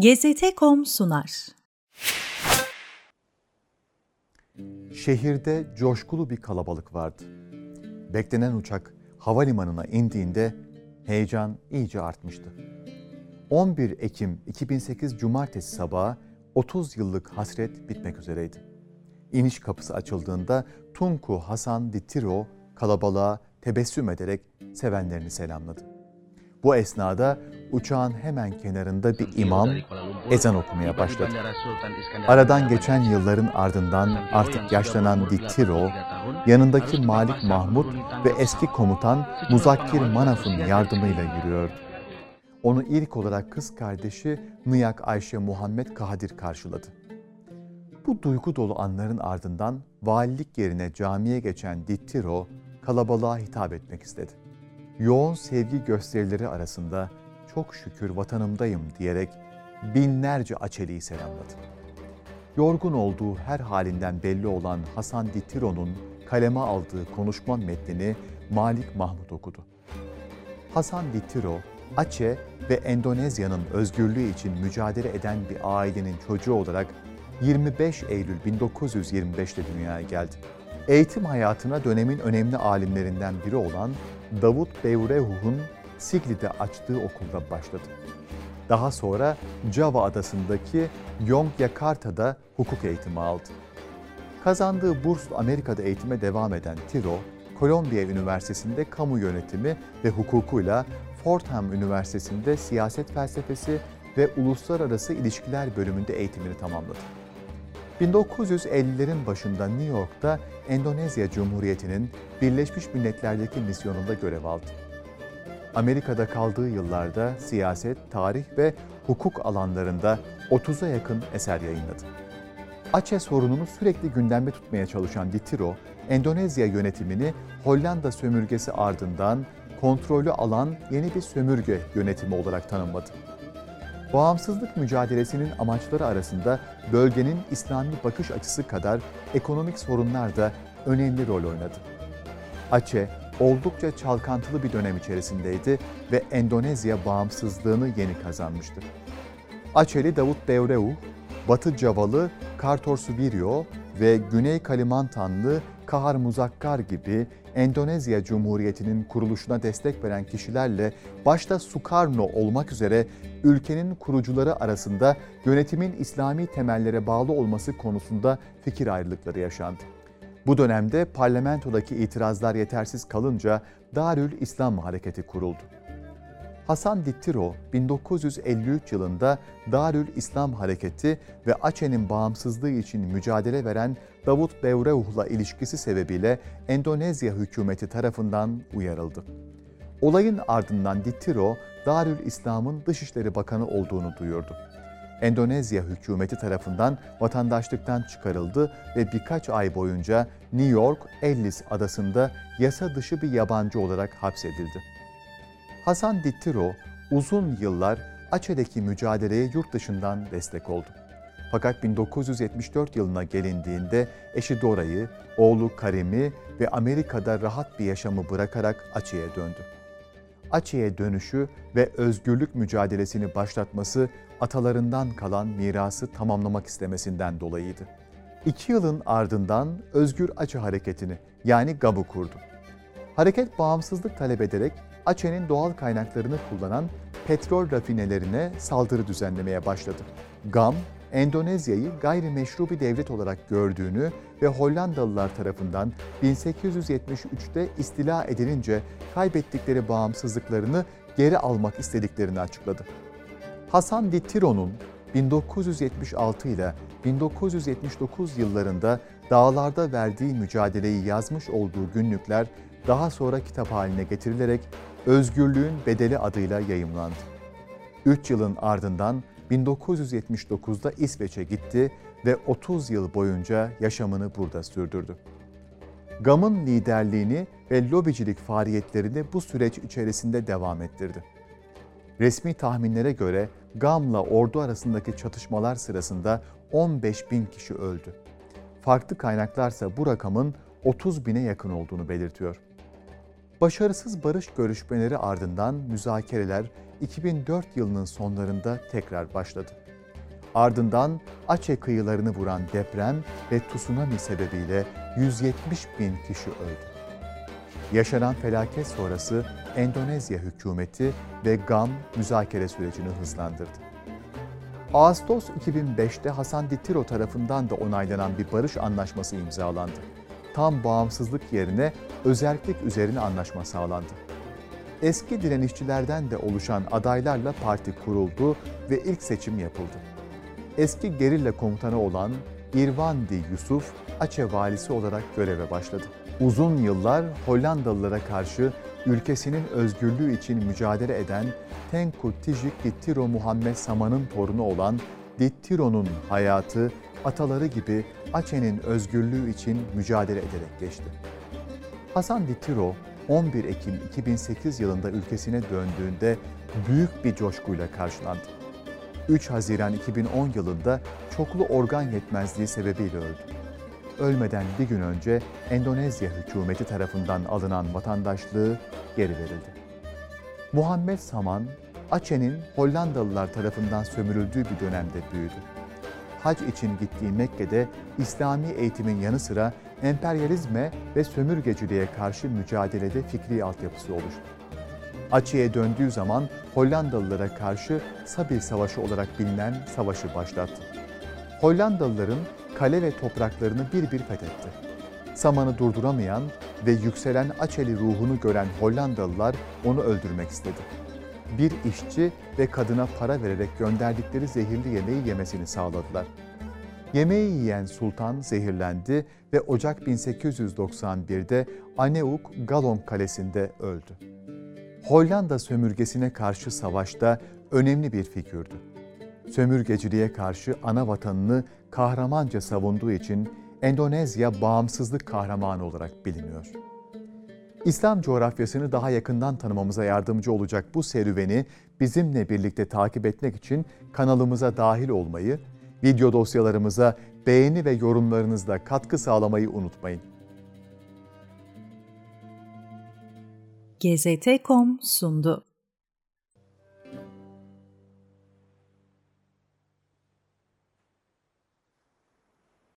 GZT.com sunar. Şehirde coşkulu bir kalabalık vardı. Beklenen uçak havalimanına indiğinde heyecan iyice artmıştı. 11 Ekim 2008 Cumartesi sabahı 30 yıllık hasret bitmek üzereydi. İniş kapısı açıldığında Tunku Hasan Ditiro kalabalığa tebessüm ederek sevenlerini selamladı. Bu esnada uçağın hemen kenarında bir imam ezan okumaya başladı. Aradan geçen yılların ardından artık yaşlanan Ditiro, yanındaki Malik Mahmut ve eski komutan Muzakkir Manaf'ın yardımıyla yürüyordu. Onu ilk olarak kız kardeşi Nıyak Ayşe Muhammed Kadir karşıladı. Bu duygu dolu anların ardından valilik yerine camiye geçen Dittiro kalabalığa hitap etmek istedi. Yoğun sevgi gösterileri arasında çok şükür vatanımdayım diyerek binlerce Açeli'yi selamladı. Yorgun olduğu her halinden belli olan Hasan Dittiro'nun kaleme aldığı konuşma metnini Malik Mahmut okudu. Hasan Dittiro, Aceh ve Endonezya'nın özgürlüğü için mücadele eden bir ailenin çocuğu olarak 25 Eylül 1925'te dünyaya geldi. Eğitim hayatına dönemin önemli alimlerinden biri olan Davut Beyrehuh'un Sigli'de açtığı okulda başladı. Daha sonra Java adasındaki Yogyakarta'da hukuk eğitimi aldı. Kazandığı bursla Amerika'da eğitime devam eden Tiro, Kolombiya Üniversitesi'nde kamu yönetimi ve hukukuyla Fordham Üniversitesi'nde siyaset felsefesi ve uluslararası ilişkiler bölümünde eğitimini tamamladı. 1950'lerin başında New York'ta Endonezya Cumhuriyeti'nin Birleşmiş Milletler'deki misyonunda görev aldı. Amerika'da kaldığı yıllarda siyaset, tarih ve hukuk alanlarında 30'a yakın eser yayınladı. Aceh sorununu sürekli gündemde tutmaya çalışan Ditiro, Endonezya yönetimini Hollanda sömürgesi ardından kontrolü alan yeni bir sömürge yönetimi olarak tanımladı. Bağımsızlık mücadelesinin amaçları arasında bölgenin İslami bakış açısı kadar ekonomik sorunlar da önemli rol oynadı. Aceh oldukça çalkantılı bir dönem içerisindeydi ve Endonezya bağımsızlığını yeni kazanmıştı. Acehli Davut Devreu, Batı Cavalı Kartor Subirio ve Güney Kalimantanlı Kahar Muzakkar gibi Endonezya Cumhuriyeti'nin kuruluşuna destek veren kişilerle başta Sukarno olmak üzere ülkenin kurucuları arasında yönetimin İslami temellere bağlı olması konusunda fikir ayrılıkları yaşandı. Bu dönemde parlamentodaki itirazlar yetersiz kalınca Darül İslam Hareketi kuruldu. Hasan Dittiro 1953 yılında Darül İslam Hareketi ve Aceh'nin bağımsızlığı için mücadele veren Davut Bevreuh'la ilişkisi sebebiyle Endonezya hükümeti tarafından uyarıldı. Olayın ardından Dittiro, Darül İslam'ın Dışişleri Bakanı olduğunu duyurdu. Endonezya hükümeti tarafından vatandaşlıktan çıkarıldı ve birkaç ay boyunca New York, Ellis adasında yasa dışı bir yabancı olarak hapsedildi. Hasan Dittiro uzun yıllar Aceh'deki mücadeleye yurt dışından destek oldu. Fakat 1974 yılına gelindiğinde eşi Dora'yı, oğlu Karim'i ve Amerika'da rahat bir yaşamı bırakarak Aceh'e döndü. Aceh'e dönüşü ve özgürlük mücadelesini başlatması atalarından kalan mirası tamamlamak istemesinden dolayıydı. İki yılın ardından Özgür Aceh Hareketi'ni yani GAB'ı kurdu. Hareket bağımsızlık talep ederek Aceh'nin doğal kaynaklarını kullanan petrol rafinelerine saldırı düzenlemeye başladı. GAM, Endonezya'yı gayrimeşru bir devlet olarak gördüğünü ve Hollandalılar tarafından 1873'te istila edilince kaybettikleri bağımsızlıklarını geri almak istediklerini açıkladı. Hasan Dittiro'nun 1976 ile 1979 yıllarında dağlarda verdiği mücadeleyi yazmış olduğu günlükler daha sonra kitap haline getirilerek Özgürlüğün Bedeli adıyla yayımlandı. 3 yılın ardından 1979'da İsveç'e gitti ve 30 yıl boyunca yaşamını burada sürdürdü. GAM'ın liderliğini ve lobicilik faaliyetlerini bu süreç içerisinde devam ettirdi. Resmi tahminlere göre GAM'la ordu arasındaki çatışmalar sırasında 15 bin kişi öldü. Farklı kaynaklarsa bu rakamın 30 bine yakın olduğunu belirtiyor. Başarısız barış görüşmeleri ardından müzakereler 2004 yılının sonlarında tekrar başladı. Ardından Aceh kıyılarını vuran deprem ve tsunami sebebiyle 170 bin kişi öldü. Yaşanan felaket sonrası Endonezya hükümeti ve GAM müzakere sürecini hızlandırdı. Ağustos 2005'te Hasan Ditiro tarafından da onaylanan bir barış anlaşması imzalandı. Tam bağımsızlık yerine özellik üzerine anlaşma sağlandı. Eski direnişçilerden de oluşan adaylarla parti kuruldu ve ilk seçim yapıldı. Eski gerilla komutanı olan İrvandi Yusuf, Aceh valisi olarak göreve başladı. Uzun yıllar Hollandalılara karşı ülkesinin özgürlüğü için mücadele eden Tengku Tijik Dittiro Muhammed Saman'ın torunu olan Dittiro'nun hayatı ataları gibi Aceh'nin özgürlüğü için mücadele ederek geçti. Hasan Dittiro 11 Ekim 2008 yılında ülkesine döndüğünde büyük bir coşkuyla karşılandı. 3 Haziran 2010 yılında çoklu organ yetmezliği sebebiyle öldü. Ölmeden bir gün önce Endonezya hükümeti tarafından alınan vatandaşlığı geri verildi. Muhammed Saman, Aceh'nin Hollandalılar tarafından sömürüldüğü bir dönemde büyüdü. Hac için gittiği Mekke'de İslami eğitimin yanı sıra emperyalizme ve sömürgeciliğe karşı mücadelede fikri altyapısı oluştu. Aceh'e döndüğü zaman Hollandalılara karşı Sabil Savaşı olarak bilinen savaşı başlattı. Hollandalıların kale ve topraklarını bir bir fethetti. Saman'ı durduramayan ve yükselen Açeli ruhunu gören Hollandalılar onu öldürmek istedi. Bir işçi ve kadına para vererek gönderdikleri zehirli yemeği yemesini sağladılar. Yemeği yiyen sultan zehirlendi ve Ocak 1891'de Aneuk Galon Kalesi'nde öldü. Hollanda sömürgesine karşı savaşta önemli bir figürdü. Sömürgeciliğe karşı ana vatanını kahramanca savunduğu için Endonezya bağımsızlık kahramanı olarak biliniyor. İslam coğrafyasını daha yakından tanımamıza yardımcı olacak bu serüveni bizimle birlikte takip etmek için kanalımıza dahil olmayı, video dosyalarımıza beğeni ve yorumlarınızla katkı sağlamayı unutmayın. GZT.com sundu.